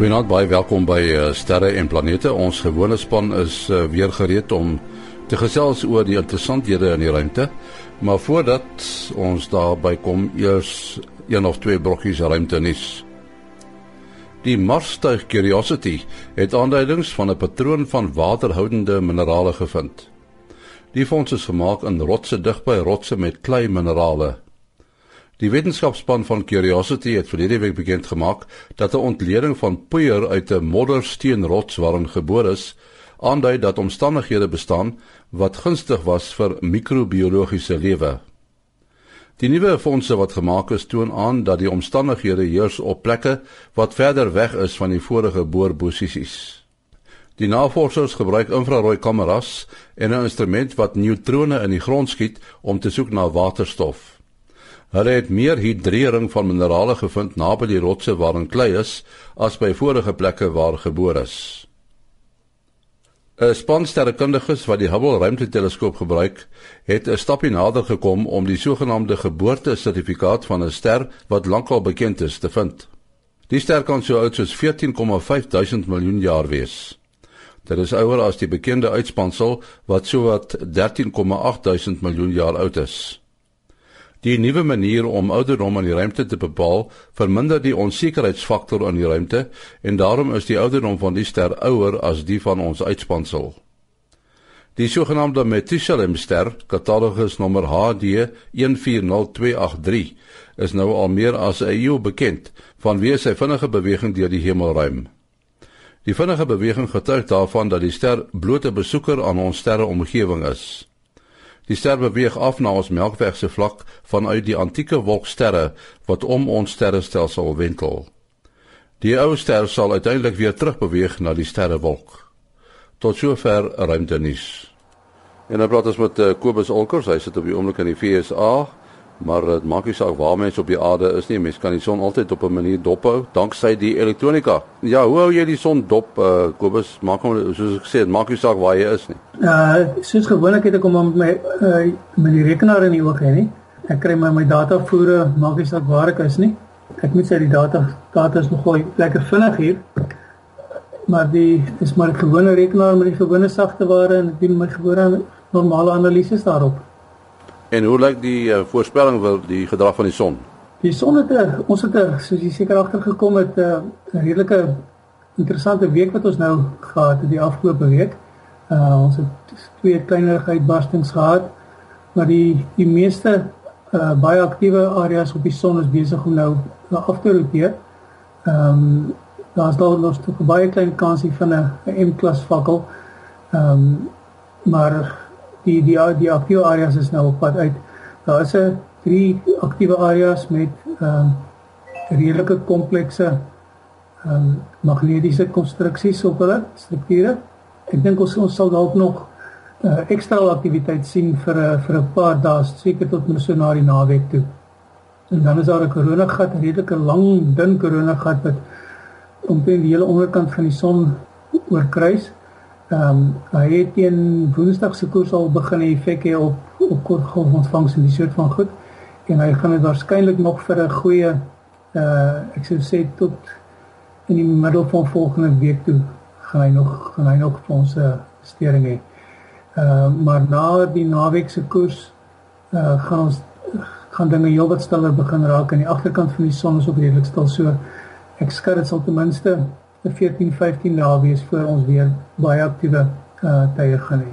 Goeienaand, baie welkom by uh, Sterre en Planete. Ons gewone span is uh, weer gereed om te gesels oor die interessanthede in die ruimte. Maar voordat ons daarby kom, eers een of twee brokkies ruimtenis. Die Marstuig Curiosity het aanduidings van 'n patroon van waterhoudende minerale gevind. Die fonds is gemaak in rotse digby rotse met klei minerale. Die wetenskapspan van Curiosity het verlede week bekend gemaak dat 'n ontleding van poeier uit 'n moddersteenrots waarin gebore is, aandui dat omstandighede bestaan wat gunstig was vir microbiologiese lewe. Die nuwe fondse wat gemaak is toon aan dat die omstandighede heers op plekke wat verder weg is van die vorige boorposisies. Die navorsers gebruik infrarooi kameras en 'n instrument wat neutrone in die grond skiet om te soek na waterstof. Hulle het meer hidrering van minerale gevind naby die rotse waarin klei is as by vorige plekke waar gebore is. 'n Span sterrekundiges wat die Hubble ruimteteleskoop gebruik, het 'n stapie nader gekom om die sogenaamde geboortesertifikaat van 'n ster wat lankal bekend is te vind. Die ster kan so oud soos 14,5 duisend miljoen jaar wees. Dit is ouer as die bekende uitspansel wat sowat 13,8 duisend miljoen jaar oud is. Die nuwe manier om ouderdom in die ruimte te bepaal, verminder die onsekerheidsfaktor in die ruimte en daarom is die ouderdom van die ster ouer as die van ons uitspansel. Die sogenaamde Methuselah-ster, katalogus nommer HD 140283, is nou al meer as 'n eeu bekend vanweë sy vinnige beweging deur die hemelruim. Die vinnige beweging getuig daarvan dat die ster blote besoeker aan ons sterreomgewing is. Die ster beweeg af na ons Melkweg se vlak vanuit die antieke wolksterre wat om ons sterrestelsel wentel. Die ou ster sal uiteindelik weer terugbeweeg na die sterrewolk. Tot sover ruimtenis. En dan praat ons met uh, Kobus Olkers, hy sit op die oomblik in die FSA maar dit maak nie saak waar mens op die aarde is nie, mens kan die son altyd op 'n manier dophou danksy die elektronika. Ja, hoe hou jy die son dop, uh, Kobus? Maak hom soos ek sê, dit maak nie saak waar jy is nie. Uh, soos gewoonlik het ek hom met my uh, met die rekenaar in die oog hê nie. Ek kry my my data voere, maak nie saak waar ek is nie. Ek moet sê die data data is nogal lekker vinnig hier. Maar die is maar 'n gewone rekenaar met die gewone sagte ware en ek doen my gewone normale analises daarop. En hoe lyk die uh, voorspelling vir die gedrag van die son? Die son het 'n eh, ons het 'n eh, soos jy seker agtergekom het 'n uh, redelike interessante week wat ons nou gehad het die afgelope week. Uh ons het twee kleiner uitbarstings gehad, maar die die meeste uh baie aktiewe areas op die son is besig om nou af te roteer. Ehm um, daar's daar nog 'n baie klein kansie van 'n M-klas fakkel. Ehm um, maar die die die aktiewe areas is nou op pad uit. Daar is 'n drie aktiewe areas met ehm um, redelike komplekse ehm um, magnetiese konstruksies op hulle strukture. Ek dink ons ons sal dalk nog uh, ekstra aktiwiteit sien vir 'n uh, vir 'n paar dae, seker tot mens so na die naweek toe. En dan is daar 'n koronagat, 'n redelike lang dun koronagat wat omtrent die hele onderkant van die son oorkruis. Ehm um, hy het teen Woensdag se koers al begin effek hê op op kortgolf ontvangs en die soort van goed. En hy gaan dit waarskynlik nog vir 'n goeie uh ek sou sê tot in die middel van volgende week toe gaan hy nog gaan hy nog vir ons 'n uh, stering hê. Ehm uh, maar na die naweek se koers uh gaan ons gaan dinge heelwat stiller begin raak. Aan die agterkant van die son is op redelik stil. So ek skat dit sal ten minste 'n 14 15 dae wees voor ons weer baie aktiewe uh tye gaan hê.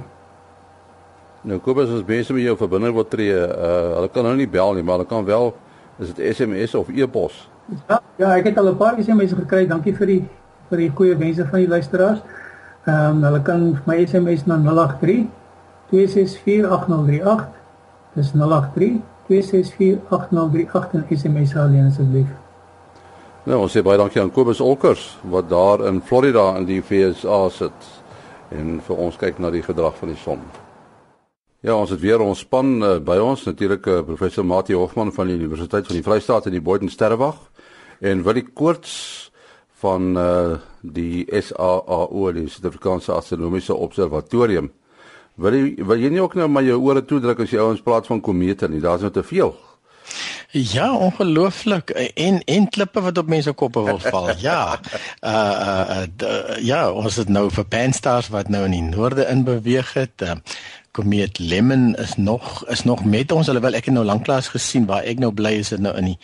Nou Kobus as mense met jou verbinding wil tree, uh hulle kan nou nie bel nie, maar hulle kan wel is dit SMS of e-pos. Ja, ja, ek het al 'n paar SMS gekry. Dankie vir die vir die goeie wense van die luisteraars. Ehm um, hulle kan my SMS na 083 2648038. Dis 083 2648038 en SMS alleen asseblief. Nou, ons sê baie dankie aan Kobus Olkers wat daar in Florida in die VSA sit en vir ons kyk na die gedrag van die son. Ja, ons het weer ons span uh, by ons natuurlik uh, professor Mati Hofman van die Universiteit van die Vrystaat in die Boden Sterrewag en Willie Koorts van uh, die SAAO, die Suid-Afrikaanse Astronomiese Observatorium. Wil jy wil jy nie ook nou maar jou ore toedruk as jy ouens praat van komete nie? Daar's nou te veel. Ja, ongelooflik. En en klippe wat op mense koppe wil val. Ja. Uh uh, uh de, ja, ons het nou vir Panstars wat nou in die noorde in beweeg het. Uh, Komeet Lemon is nog is nog met ons. Hulle wil ek het nou lanklaas gesien waar ek nou bly is dit nou in die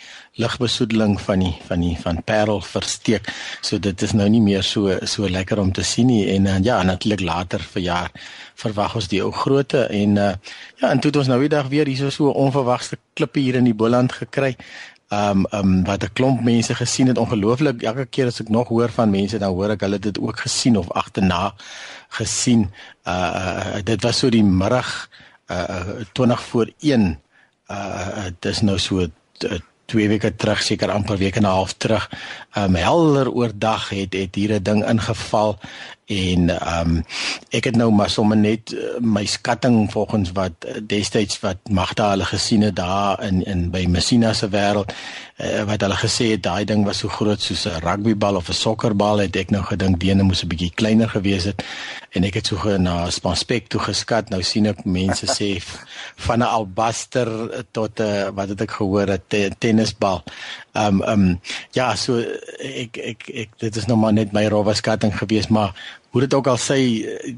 ligbesoedeling van die van die van Parel versteek. So dit is nou nie meer so so lekker om te sien nie en uh, ja, natuurlik later vir jaar verwag ons die ou grootte en uh, ja, en toe het ons nou die dag weer hier so 'n onverwagte klippe hier in die Boland gekry um um wat 'n klomp mense gesien het ongelooflik elke keer as ek nog hoor van mense dan hoor ek hulle dit ook gesien of agterna gesien. Uh, uh dit was so die middag uh 20 voor 1 uh dis nou so 2 weke terug seker amper week en 'n half terug. Um helder oordag het het hier 'n ding ingeval en ehm um, ek het nou maar sommer net uh, my skatting volgens wat uh, destyds wat Magda hulle gesien het daar in in by Messina se wêreld uh, wat hulle gesê het daai ding was so groot soos 'n rugbybal of 'n sokkerbal het ek nou gedink Dene moes 'n bietjie kleiner gewees het. En ek het so na Spanspek toe geskat. Nou sien ek mense sê van 'n albaster tot 'n uh, wat het ek gehoor 'n tennisbal. Ehm um, ehm um, ja so ek ek ek dit is nog maar net my rowwe skatting gewees maar hoe dit ook al sê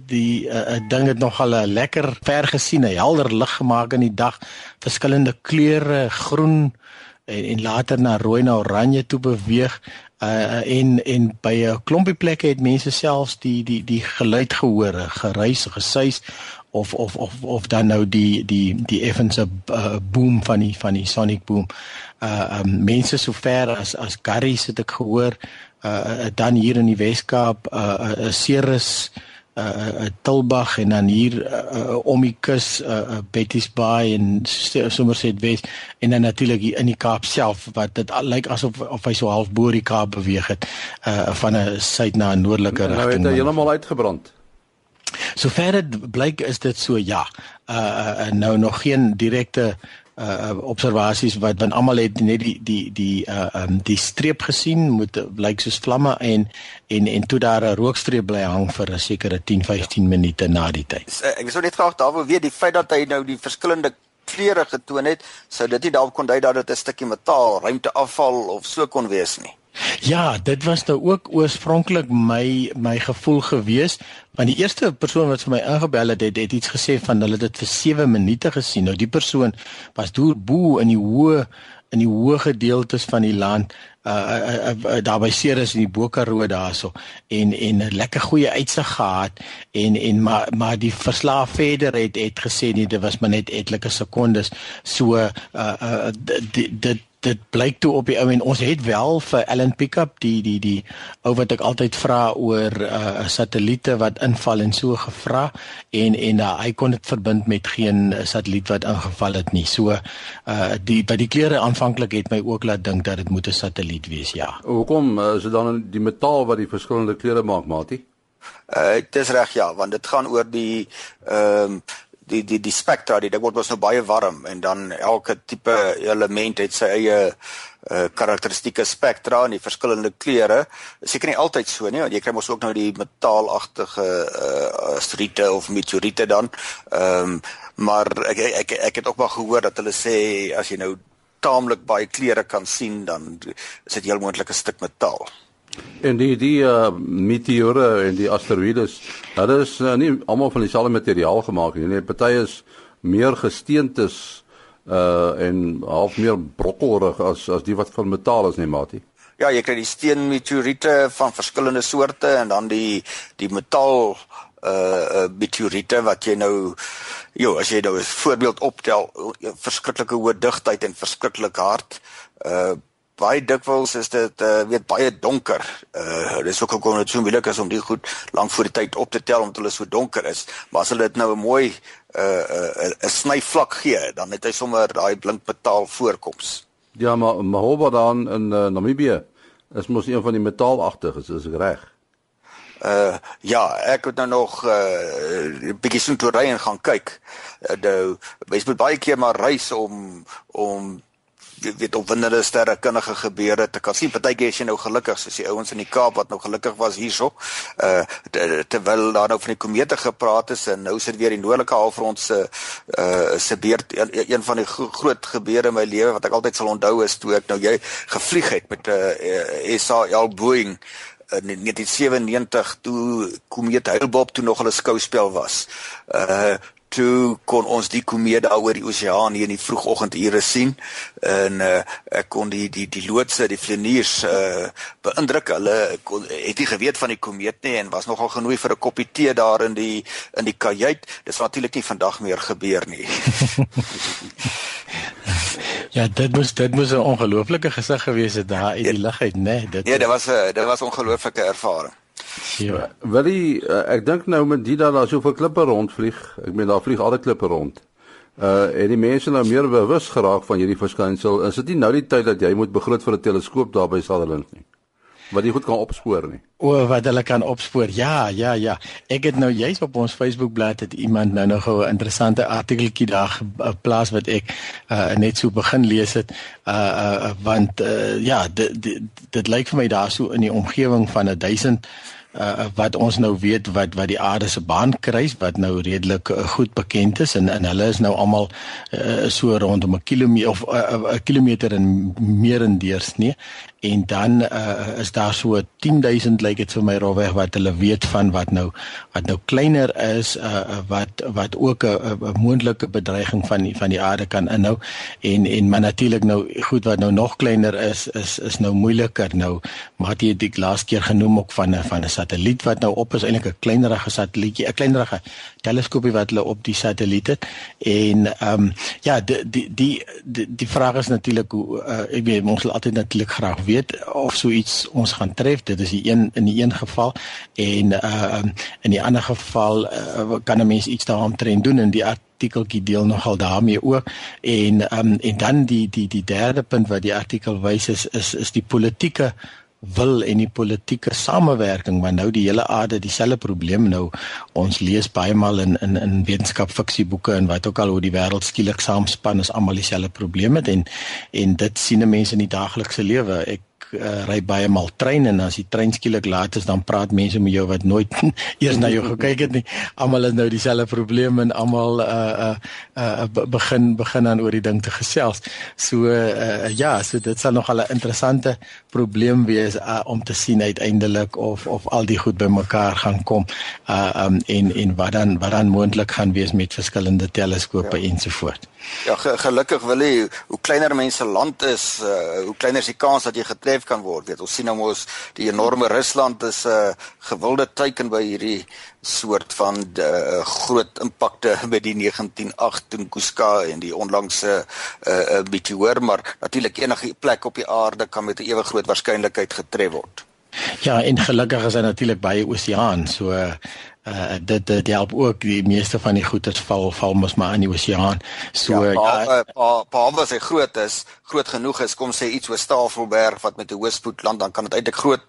die uh, ding het nogal lekker ver gesien 'n helder lig gemaak in die dag. Verskillende kleure groen en, en later na rooi na oranje toe beweeg. Uh, en en by 'n klompie plekke het mense selfs die die die geluid gehoor geruis gesuis of of of of dan nou die die die effense uh, boom van die van die sonic boom. Uh um, mense so ver as as Garry het ek gehoor uh dan hier in die Weskaap 'n uh, Ceres uh 'n uh, Tilbag en dan hier uh, uh, om die kus uh, uh Betty's Bay en Somerset Wes en dan natuurlik hier in die Kaap self wat dit lyk asof of hy so half bo die Kaap beweeg het uh van 'n suid na 'n noordelike rigting. Nou het hy heeltemal uitgebrand. Sover dit blyk is dit so ja. Uh, uh nou nog geen direkte uh observasies wat want almal het net die die die uh um die streep gesien moet lyk soos vlamme en en en toe daar 'n rookstreep bly hang vir 'n sekere 10 15 minute na die tyd. Ek sou net graag daaroor weet die feit dat hy nou die verskillende kleure getoon het, sou dit nie dalk kon dui dat dit 'n stukkie metaal, ruimteafval of so kon wees nie. Ja, dit was nou ook oorspronklik my my gevoel gewees, want die eerste persoon wat vir my ingebel het, het, het iets gesê van hulle dit vir 7 minute gesien. Nou die persoon was deur bo in die hoë in die hoë gedeeltes van die land uh, uh, uh, uh daar by Ceres in die Bokaroo daarso en en 'n lekker goeie uitsig gehad en en maar maar die verslaaf verder het het gesê nee dit was maar net etlike sekondes so uh, uh dit dit blyk toe op die ou en ons het wel vir Ellen Pickup die die die ou wat ek altyd vra oor 'n uh, satelliete wat inval en so gevra en en uh, hy kon dit verbind met geen satelliet wat ingeval het nie. So uh die by die kleure aanvanklik het my ook laat dink dat dit moet 'n satelliet wees, ja. Hoekom uh, is dit dan die metaal wat die verskillende kleure maak, maatie? Uh dit is reg ja, want dit gaan oor die ehm um, die die die spektra die ding word mos nou baie warm en dan elke tipe element het sy eie uh karakteristieke spektra en die verskillende kleure. Seker nie altyd so nie, want jy kry mos ook nou die metaalagtige uh asteroïde of meteoriete dan. Ehm um, maar ek, ek ek ek het ook maar gehoor dat hulle sê as jy nou taamlik baie kleure kan sien dan is dit heel moontlik 'n stuk metaal. En die die uh, meteore en die asteroïdes, hulle is uh, nie almal van dieselfde materiaal gemaak nie. Nee, party is meer gesteentes uh en half meer brokkelrig as as die wat van metaal is, nee, matie. Ja, jy kry die steenmeteoriete van verskillende soorte en dan die die metaal uh meteoriete wat jy nou jo, as jy nou 'n voorbeeld optel, verskriklike hoë digtheid en verskriklik hard uh baie dikwels is dit uh, weet baie donker. Uh dis ook hoekom dit so moeilik is om die goed lank voor die tyd op te tel omdat hulle so donker is. Maar as hulle dit nou 'n mooi uh 'n uh, snyvlak gee, dan het hy sommer daai blinkmetaal voorkoms. Ja, maar Mahoba dan in uh, Namibië is mos een van die metaalagtiges, is ek reg? Uh ja, ek het nou nog 'n uh, bietjie so toe ry en gaan kyk. Uh, nou, mens moet baie keer maar reis om om weet opwindende sterrekundige gebeure te kan sien. Partykeer is jy nou gelukkig soos die ouens in die Kaap wat nou gelukkig was hierso. Uh terwyl daar nou van die komete gepraat is en nou sit weer die noordelike halfrond se uh se beurt een, een van die groot gebeure in my lewe wat ek altyd sal onthou is toe ek nou jy gevlieg het met 'n uh, SAL Boeing in 1997 toe komeet Hale-Bopp toe nog 'n skouspel was. Uh toe kon ons die komeet daar oor die oseaan hier in die vroegoggendure sien. En uh, ek kon die die die loodse die vleniers uh, beïndruk. Hulle kon, het nie geweet van die komeet nie en was nogal genooi vir 'n koppie tee daar in die in die kajuit. Dis natuurlik nie vandag meer gebeur nie. Ja, dit moes dit moes 'n ongelooflike gesig gewees het daar uit die lug uit, né? Nee, dit Ja, dit was 'n dit was 'n ongelooflike ervaring. Ja, wil jy uh, ek dink nou met die dat daar soveel klippe rondvlieg. Ek meen daar vlieg altyd klippe rond. Uh en die mense nou meer bewus geraak van hierdie verskynsel. Is dit nie nou die tyd dat jy moet begroot vir 'n teleskoop daar by Sutherland nie? wat jy goed kan opspoor nie. O, wat hulle kan opspoor. Ja, ja, ja. Ek het nou juist op ons Facebook bladsy het iemand nou nog 'n interessante artikeltjie daar geplaas wat ek uh, net so begin lees het. Uh uh want uh, ja, dit dit, dit lyk vir my daar so in die omgewing van 'n 1000 uh, wat ons nou weet wat wat die aarde se baan kruis wat nou redelik uh, goed bekend is. En en hulle is nou almal uh, so rondom 'n kilometer of 'n uh, kilometer en meer in deursnee en dan uh, is daar so 10000 lyk dit vir my rowweg wat hulle weet van wat nou wat nou kleiner is uh, wat wat ook 'n moontlike bedreiging van die, van die aarde kan inhou. En en maar natuurlik nou goed wat nou nog kleiner is is is nou moeiliker nou. Maar jy het die laaste keer genoem ook van van 'n satelliet wat nou op is eintlik 'n kleinerige satellietjie 'n kleinerige teleskoopie wat hulle op die satelliet het. En ehm um, ja die die die die, die vraag is natuurlik hoe uh, ek weet ons sal altyd natuurlik graag weet of so iets ons gaan tref. Dit is die een in die een geval en uh in die ander geval uh, kan 'n mens iets daaroor doen in die artikeltjie deel nogal daarmee ook en um en dan die die die derde punt wat die artikel wys is is is die politieke wil en die politieke samewerking want nou die hele aarde dieselfde probleem nou. Ons lees baie maal in in in wetenskap fiksieboeke en wat ook al hoe die wêreld skielik saamspan is almal dieselfde probleme en en dit sien mense in die daaglikse lewe. Ek uh, ry baie maal trein en as die trein skielik laat is dan praat mense met jou wat nooit eers na jou gekyk het nie. Almal het nou dieselfde probleme en almal uh, uh uh begin begin aan oor die ding te gesels. So uh ja, so dit sal nog 'n interessante probleem wees uh, om te sien uiteindelik of of al die goed bymekaar gaan kom. Uh um en en wat dan wat dan moontlik gaan wees met verskillende teleskope ja. ensovoorts. Ja, ge gelukkig wil jy hoe kleiner mense land is, uh, hoe kleiner is die kans dat jy getref kan word. Weet, ons sien nou mos die enorme Rusland is 'n uh, gewilde teiken by hierdie soort van uh, groot impakte met die 198 Tunguska en die onlangse uh, uh, meteoor, maar natuurlik enige plek op die aarde kan met 'n ewe groot waarskynlikheid getref word. Ja, en gelukkig is daar natuurlik baie oseaan, so uh, dit dit help ook die meeste van die goederes val val mos maar in die oseaan. So ja, ja paar paar se groot is, groot genoeg is, kom sê iets oor Stafelberg wat met 'n hoë spoed land, dan kan dit eintlik groot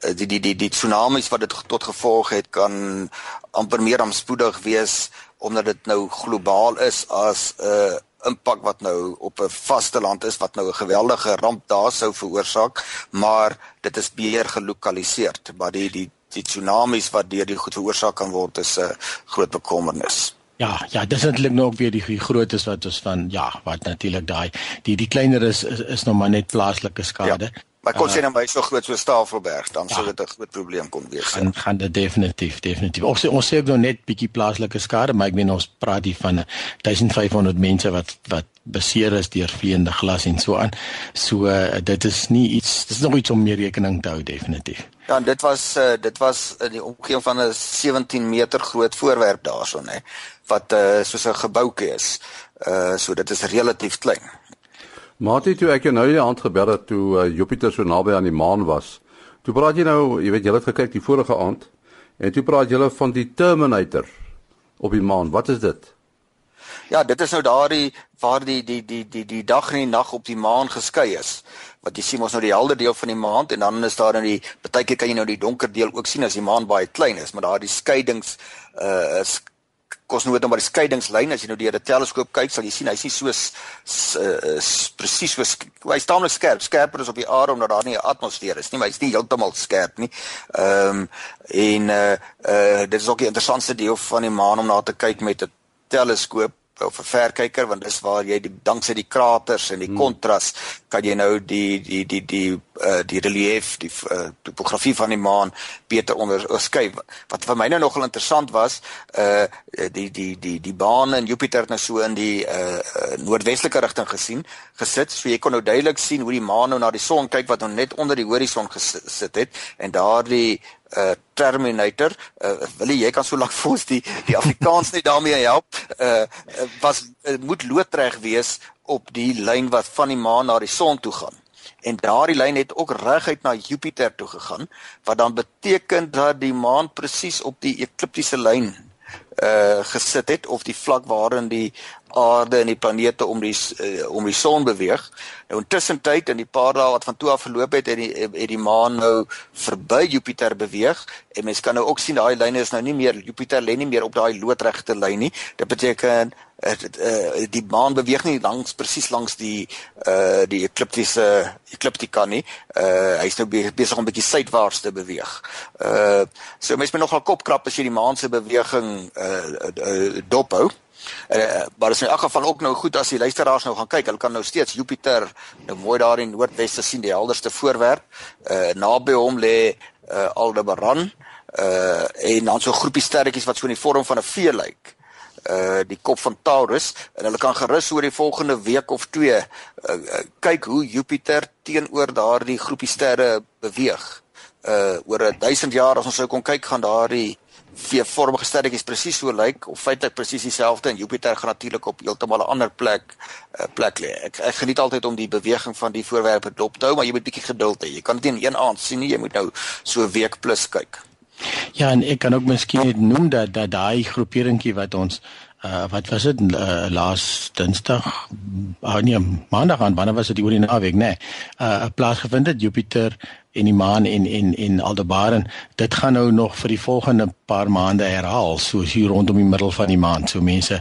uh, die die die die tsunamies wat dit tot gevolg het kan amper meer aanspoedig wees omdat dit nou globaal is as 'n uh, impak wat nou op 'n vaste land is wat nou 'n geweldige ramp daar sou veroorsaak, maar dit is beheer gelokaliseer. Maar die die die tsunamies wat deur die goed veroorsaak kan word is 'n uh, groot bekommernis. Ja, ja, dis eintlik nou ook weer die, die grootes wat ons van ja, wat natuurlik daai die die kleiner is is, is nog maar net plaaslike skade. Ja. Maar kon sê uh, nou baie so groot so Stafelberg, dan ja, sou dit 'n groot probleem kon wees. Gaan ja. gaan dit definitief, definitief. Ons sê ons sê ook nog net bietjie plaaslike skade, maar ek meen ons praat hier van 1500 mense wat wat beseer is deur vleiende glas en so aan. So uh, dit is nie iets dis nog iets om mee rekening te hou definitief. Ja, dit was uh, dit was in die omgewing van 'n 17 meter groot voorwerp daarson hè wat uh, soos 'n gebouetjie is. Uh so dit is relatief klein. Maatie toe ek jou nou die hand gebel het toe uh, Jupiter so naby aan die maan was. Toe praat jy nou, jy weet jy het gekyk die vorige aand en toe praat jy van die Terminator op die maan. Wat is dit? Ja, dit is nou daardie waar die die die die die dag en die nag op die maan geskei is. Wat jy sien ons nou die helder deel van die maan en dan is daar in die baie keer kan jy nou die donker deel ook sien as die maan baie klein is, maar daardie skeidings uh kos nooit maar die skeidingslyn as jy nou deur 'n teleskoop kyk sal jy sien hy's nie so uh, presies so hy staan nog skerp skerper as op die aarde omdat daar nie 'n atmosfeer is nie maar hy's nie heeltemal skerp nie. Ehm um, en uh, uh dit is ook 'n interessante deel van die maan om na te kyk met 'n teleskoop of 'n verkyker want dis waar jy die dankse die kraters en die hmm. kontras hmm. kan jy nou die die die die uh, die relief die uh, topografie van die maan beter onderskei wat vir my nou nogal interessant was uh die die die die bane in Jupiter het nou so in die uh, uh noordwestelike rigting gesien gesit so jy kon nou duidelik sien hoe die maan nou na die son kyk wat nou net onder die horison gesit het en daardie uh Terminator uh wil jy kan so lank vir ons die die Afrikaans net daarmee help uh was uh, moet loodreg wees op die lyn wat van die maan na die son toe gaan. En daardie lyn het ook reguit na Jupiter toe gegaan wat dan beteken dat die maan presies op die ekliptiese lyn uh gesit het of die vlak waarin die aarde en die planete om die uh, om die son beweeg. Nou intussen tyd in die paar dae wat van toe af verloop het, het die het die maan nou verby Jupiter beweeg en mens kan nou ook sien daai lyne is nou nie meer Jupiter lê nie meer op daai loodregte lyn nie. Dit beteken het, uh, die maan beweeg nie langs presies langs die uh die ekliptiese ekliptika nie. Uh hy's nou besig om 'n bietjie suidwaarts te beweeg. Uh so mens moet nogal kopkrap as jy die maan se beweging uh, uh dophou. Uh, maar dit is in elk geval ook nou goed as die luisteraars nou gaan kyk. Hulle kan nou steeds Jupiter nou mooi daar in noordweste sien, die helderste voorwerp. Uh naby hom lê uh Aldebaran. Uh en dan so 'n groepie sterretjies wat so in die vorm van 'n vee lyk. Uh die kop van Taurus en hulle kan gerus oor die volgende week of twee uh, uh kyk hoe Jupiter teenoor daardie groepie sterre beweeg. Uh oor 1000 jaar as ons sou kon kyk gaan daardie V-vormige sterretjies presies so lyk of feitelik presies dieselfde en Jupiter gaan natuurlik op heeltemal 'n ander plek uh, plek lê. Ek ek geniet altyd om die beweging van die voorwerpe dop te hou, maar jy moet bietjie geduld hê. Jy kan dit nie in een aand sien nie, jy moet nou so 'n week plus kyk. Ja, en ek kan ook miskien net noem dat dat daai groeperingkie wat ons uh, wat was dit uh, laas Dinsdag, uh, nee, Maandag aan, wanneer was dit oor die naweek, nê? Nee, uh, plaasgevind het Jupiter en die maan en en en Aldebaran. Dit gaan nou nog vir die volgende paar maande herhaal soos hier rondom die middel van die maand. So mense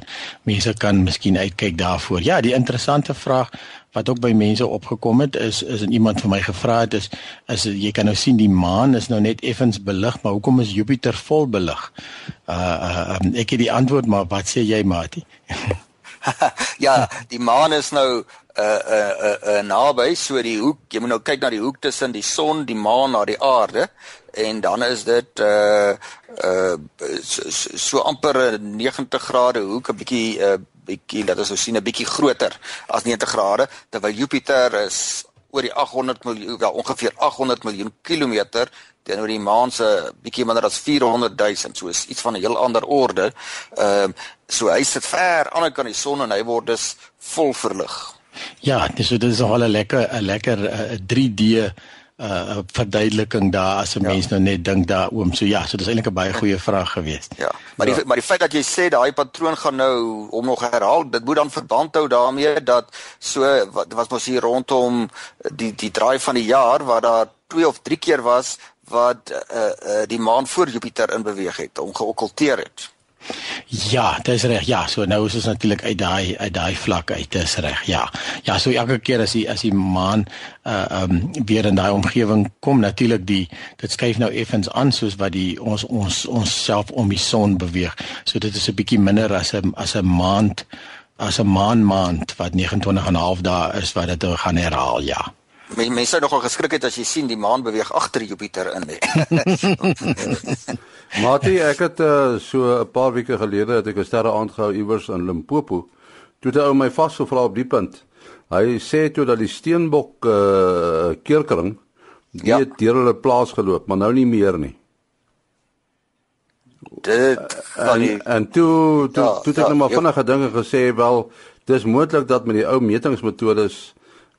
mense kan miskien uitkyk daarvoor. Ja die interessante vraag wat ook by mense opgekom het is is en iemand vir my gevra het is is jy kan nou sien die maan is nou net effens belig maar hoekom is Jupiter vol belig? Uh, uh um, ek het die antwoord maar wat sê jy Mati ja die maan is nou uh uh uh, uh naby so die hoek jy moet nou kyk na die hoek tussen die son, die maan na die aarde en dan is dit uh uh so, so amper 90 grade hoek 'n bietjie 'n uh, bietjie dat ons nou sien 'n bietjie groter as 90 grade terwyl Jupiter is oor die 800 miljoen wel ongeveer 800 miljoen kilometer teenoor die maan se bietjie minder as 400 000 so is iets van 'n heel ander orde. Ehm uh, so hy sit ver aan die kant die son en hy word dus vol verlig. Ja, dis so dis al 'n lekker 'n lekker uh, 3D uh verduideliking daar as 'n ja. mens nou net dink daar oom. So ja, so dis eintlik 'n baie goeie vraag geweest. Ja. Maar die ja. maar die feit dat jy sê daai patroon gaan nou om nog herhaal, dit moet dan verband hou daarmee dat so wat was mos hier rondom die die draai van die jaar waar daar twee of drie keer was wat uh uh die maan voor Jupiter in beweeg het, om geokkulteer het. Ja, dit is reg. Ja, so nou is ons natuurlik uit daai uit daai vlak uit. Dit is reg. Ja. Ja, so elke keer as die as die maan uh um weer in daai omgewing kom, natuurlik die dit skuif nou effens aan soos wat die ons ons ons self om die son beweeg. So dit is 'n bietjie minder as 'n as 'n maand as 'n maan maand wat 29 en 'n half dae is wat dit gaan herhaal, ja. Mense sou nogal geskrik het as jy sien die maan beweeg agter Jupiter in. Mati, ek het uh, so 'n paar weke gelede het ek 'n sterre aangehou iewers in Limpopo. Toe het hy my vasgevra op die punt. Hy sê toe dat die steenbok uh, keerkring die ja. het deur hulle plaas geloop, maar nou nie meer nie. Dit en, en toe toe ja, toe het ek ja, net maar ja. vinnig gedink en gesê wel, dis moontlik dat met die ou metingsmetodes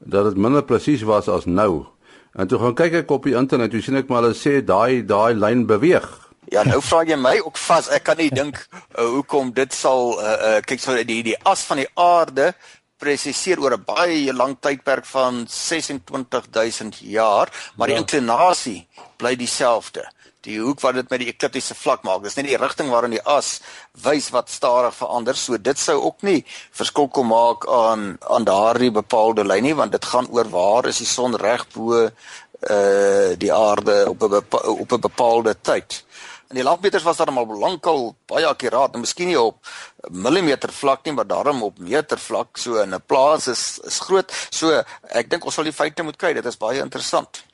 dat dit minder presies was as nou. En toe gaan kyk ek op die internet, toe sien ek maar hulle sê daai daai lyn beweeg. Ja, nou vra jy my ook vas. Ek kan nie dink uh, hoekom dit sal uh, uh, kyk so die die as van die aarde presiseer oor 'n baie lang tydperk van 26000 jaar, maar die ja. inklinasie bly dieselfde die hoek wat dit met die ekliptiese vlak maak. Dis net die rigting waarin die as wys wat stadig verander. So dit sou ook nie verskil kom maak aan aan daardie bepaalde lyn nie, want dit gaan oor waar is die son reg bo uh die aarde op 'n op 'n bepaalde tyd. En die landmeters was dan al lankal baie akkuraat, en miskien nie op millimeter vlak nie, maar daarom op meter vlak. So in 'n plaas is is groot. So ek dink ons sal die feite moet kry. Dit is baie interessant.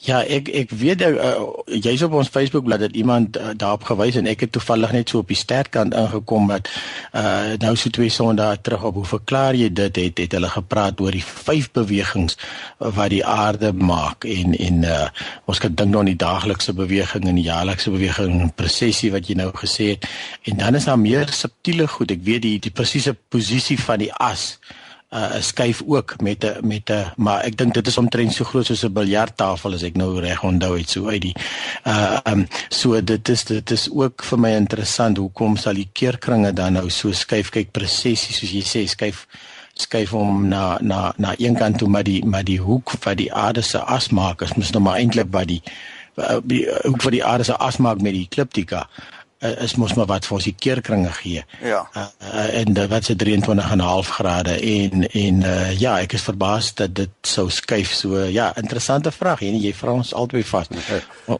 Ja, ek ek weet uh, jy's op ons Facebook bladsy dat iemand uh, daarop gewys en ek het toevallig net so op die sterkant ingekom dat uh nou so twee sondae terug op hoe verklaar jy dit? Het het hulle gepraat oor die vyf bewegings wat die aarde maak en en uh ons kan dink aan die daaglikse beweging en die jaarlikse beweging en presessie wat jy nou gesê het. En dan is daar meer subtiele goed. Ek weet die die presiese posisie van die as uh skuif ook met 'n met 'n maar ek dink dit is omtrent so groot soos 'n biljarttafel as ek nou reg onthou het so uit die uh um so dit is dit is ook vir my interessant hoekom sal die keerkringe dan nou so skuif? Kyk presies soos jy sê skuif skuif hom na na na een kant toe maar die maar die hoek wat die aarde se as maak is mos nou maar eintlik wat die die hoek van die aarde se as maak met die ekliptika uh, is mos maar wat vir ons die keerkringe gee. Ja. Uh, uh, en uh, wat se 23.5 grade en en uh, ja, ek is verbaas dat dit sou skuif so. Ja, interessante vraag. En jy vra ons albei vas.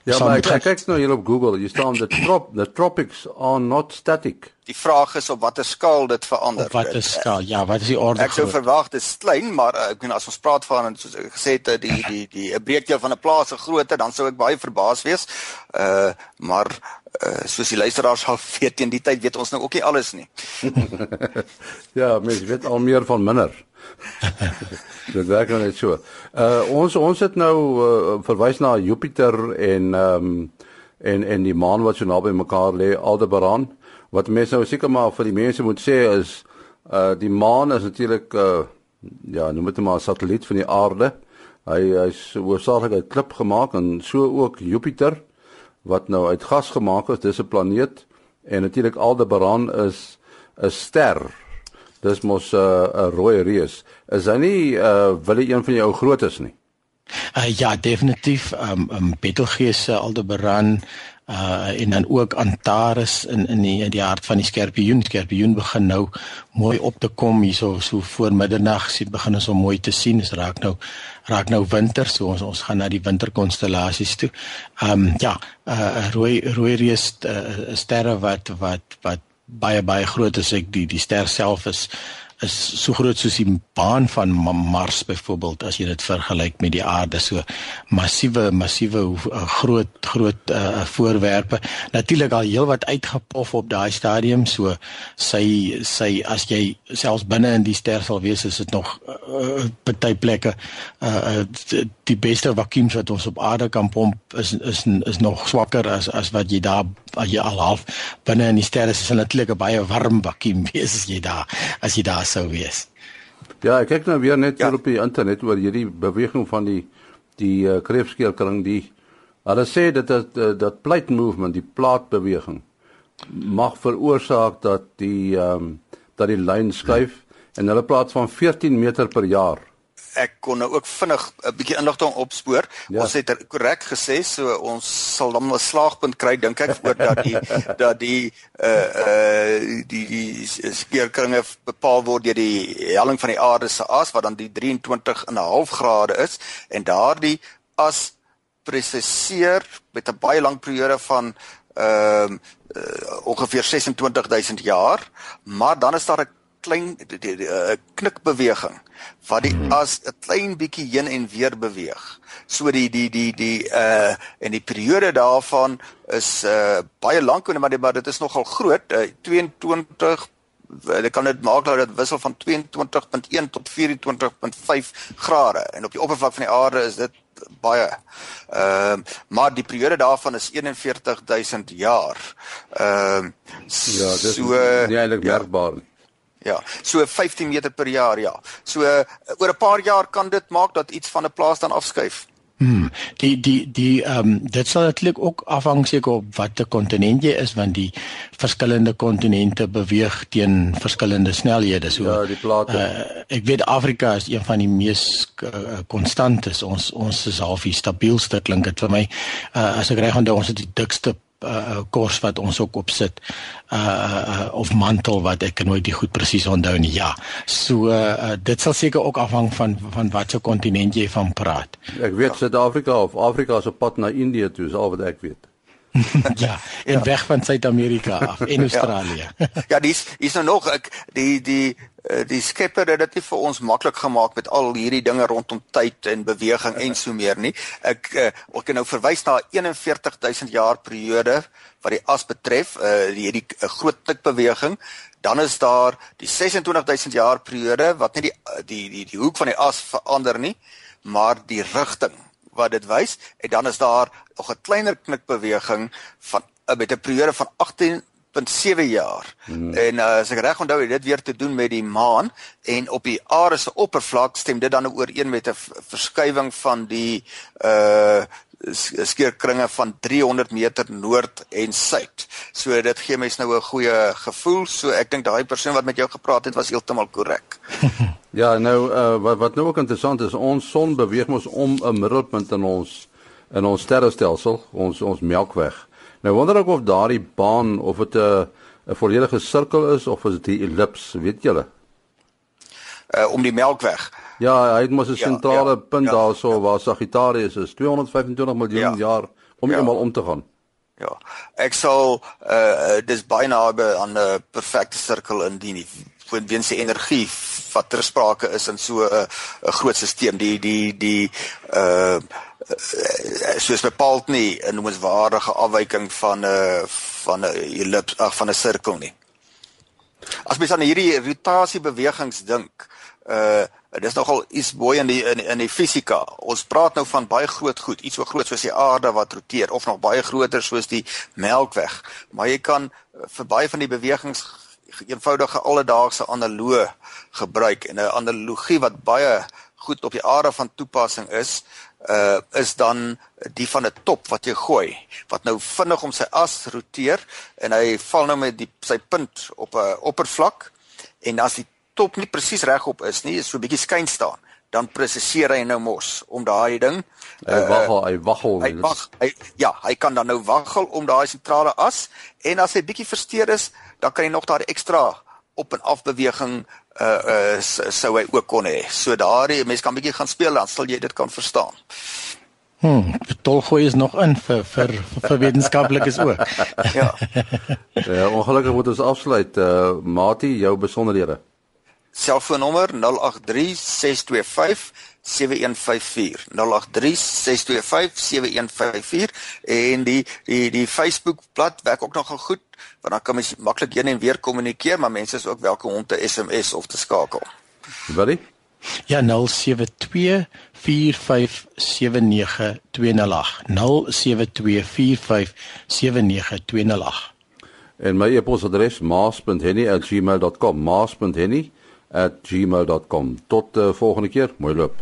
Ja, maar ek kyk nou hier op Google. Jy staan the trop the tropics are not static. Die vraag is op watter skaal dit verander. Op watter skaal? Ja, wat is die orde? Ek sou verwag dit is klein, maar uh, ek meen as ons praat van soos ek gesê het die die die 'n breekdeel van 'n plaas se grootte, dan sou ek baie verbaas wees. Uh maar uh soos die luisteraars sal weet teen die tyd weet ons nou ook nie alles nie. ja, mens weet al meer van minder. dit werk nou net so. Uh ons ons het nou uh, verwys na Jupiter en ehm um, en en die maan wat so naby mekaar lê, Aldebaran. Wat mense nou seker maar vir die mense moet sê is uh die maan is natuurlik uh ja, noem dit maar 'n satelliet van die aarde. Hy hy's hoofsaaklik uit klip gemaak en so ook Jupiter wat nou uit gas gemaak is, dis 'n planeet en natuurlik Aldebaran is 'n ster. Dis mos 'n uh, 'n rooi reus. Is hy nie uh wil hy een van jou grootes nie? Uh, ja, definitief. Um, um Betelgeuse, Aldebaran, uh en dan ook Antares in in die die hart van die skorpioen skorpioen begin nou mooi op te kom hierso so voor middernag sien begin ons om mooi te sien. Dit raak nou raak nou winter so ons ons gaan na die winterkonstellasies toe. Ehm um, ja, uh rooi rooi reus uh, sterre wat wat wat baie baie groot is. Ek die die ster self is is so groot soos die baan van Mars byvoorbeeld as jy dit vergelyk met die aarde. So massiewe massiewe uh, groot groot uh, voorwerpe natuurlik al heelwat uitgepof op daai stadium. So sy sy as jy selfs binne in die ster sal wees is dit nog uh, party plekke uh, die beste vakuums wat ons op aarde kan pomp is is is nog swakker as as wat jy daar jy al half binne in die ster is is natuurlik 'n baie warm vakuum wees as jy daar as jy daar sou wees. Ja, ek kyk nou weer net ja. op die internet oor hierdie beweging van die die uh, kreefskeelkring die hulle sê dit dat uh, dat plate movement, die plaatbeweging mag veroorsaak dat die ehm um, dat die lyn skuif ja. en hulle praat van 14 meter per jaar ek kon nou ook vinnig 'n bietjie inligting opspoor. Ja. Ons het korrek gesê so ons sal dan 'n slaagpunt kry dink ek oor dat die dat die uh uh die die skeerkringe bepaal word deur die helling van die aarde se as wat dan die 23 en 'n half grade is en daardie as presiseer met 'n baie lang periode van ehm uh, uh, ongeveer 26000 jaar, maar dan is daar 'n klein die, die, die uh, knikbeweging wat die hmm. as 'n klein bietjie heen en weer beweeg. So die die die die uh en die periode daarvan is uh baie lank maar, maar dit is nogal groot uh, 22 Dit kan dit maak dat dit wissel van 22.1 tot 24.5 grade en op die oppervlak van die aarde is dit baie. Ehm uh, maar die periode daarvan is 41000 jaar. Ehm uh, ja, dit so, nie eintlik ja. merkbaar nie. Ja, so 15 meter per jaar, ja. So uh, oor 'n paar jaar kan dit maak dat iets van 'n plaas dan afskuif. Hmm, die die die ehm um, dit sal natuurlik ook afhang seker op watter kontinent jy is want die verskillende kontinente beweeg teen verskillende snelhede. So Ja, die plate. Uh, ek weet Afrika is een van die mees konstantes. Uh, ons ons is half die stabielste klink dit vir my. Uh, as ek reg onthou ons het die dikste uh kors wat ons ook op sit uh, uh of mantel wat ek nooit die goed presies onthou nie. Ja. So uh dit sal seker ook afhang van van watter kontinent jy van praat. Ek weet Suid-Afrika of Afrika se pad na Indië toe is al wat ek weet. ja, en ja. weg van Suid-Amerika af en Australië. ja, ja dis is nou nog ek die die eh, die skepper het dit nie vir ons maklik gemaak met al hierdie dinge rondom tyd en beweging en so meer nie. Ek eh, ek kan nou verwys na 41000 jaar periode wat die as betref, uh hierdie groot tikbeweging. Dan is daar die 26000 jaar periode wat net die die die die hoek van die as verander nie, maar die rigting wat dit wys en dan is daar nog 'n kleiner knikbeweging van uh, met 'n periode van 18.7 jaar. Hmm. En uh, as ek reg onthou, het dit weer te doen met die maan en op die aarde se oppervlak stem dit dan ooreen met 'n verskywing van die uh skeerkringe van 300 meter noord en suid. So dit gee mens nou 'n goeie gevoel. So ek dink daai persoon wat met jou gepraat het was heeltemal korrek. ja, nou uh, wat wat nou ook interessant is, ons son beweeg mos om 'n middelpunt in ons in ons sterrestelsel, ons ons Melkweg. Nou wonder ek of daardie baan of dit 'n 'n volledige sirkel is of is dit 'n ellips, weet julle? Uh om die Melkweg. Ja, hy het mos 'n ja, sentrale ja, punt ja, daarso ja. waar Sagittarius is, 225 miljoen ja, jaar om ja. eenmal om te gaan. Ja. Ek sal uh dis baie naby aan 'n perfekte sirkel indien die weens die energie wat ter sprake is in so 'n 'n groot stelsel die die die uh soos bepaald nie 'n noemenswaardige afwyking van 'n uh, van 'n ellips ag van 'n sirkel nie. As mens aan hierdie rotasiebewegings dink, uh Dit is nogal iets mooi in die in, in die fisika. Ons praat nou van baie groot goed, iets so groot soos die aarde wat roteer of nog baie groter soos die Melkweg. Maar jy kan eh, vir baie van die bewegings eenvoudige alledaagse analoë gebruik en 'n analogie wat baie goed op die aarde van toepassing is, uh is dan die van 'n top wat jy gooi wat nou vinnig om sy as roteer en hy val nou met die sy punt op 'n oppervlak en as die top nie presies regop is nie, is so 'n bietjie skyn staan, dan presiseer hy nou mos om daai ding. Hy uh, waggel, hy waggel. Hy wag, hy ja, hy kan dan nou waggel om daai sentrale as en as hy bietjie versteur is, dan kan hy nog daai ekstra op en af beweging uh uh sou hy ook kon hê. So daardie mense kan bietjie gaan speel dan sal jy dit kan verstaan. Hm, tolgooi is nog in vir vir vir wetenskaplikes ook. ja. ja, ongelukkig moet ons afsluit. Uh Mati, jou besonderhede selfoonnommer 0836257154 0836257154 en die die die Facebook bladsy werk ook nogal goed want dan kan mens maklik heen en weer kommunikeer maar mense is ook welkom om te SMS of te skakel. Wat? Ja 0724579208 0724579208 En my e-posadres maas.henny@gmail.com maas.henny@gmail.com. Tot die uh, volgende keer. Mooi loop.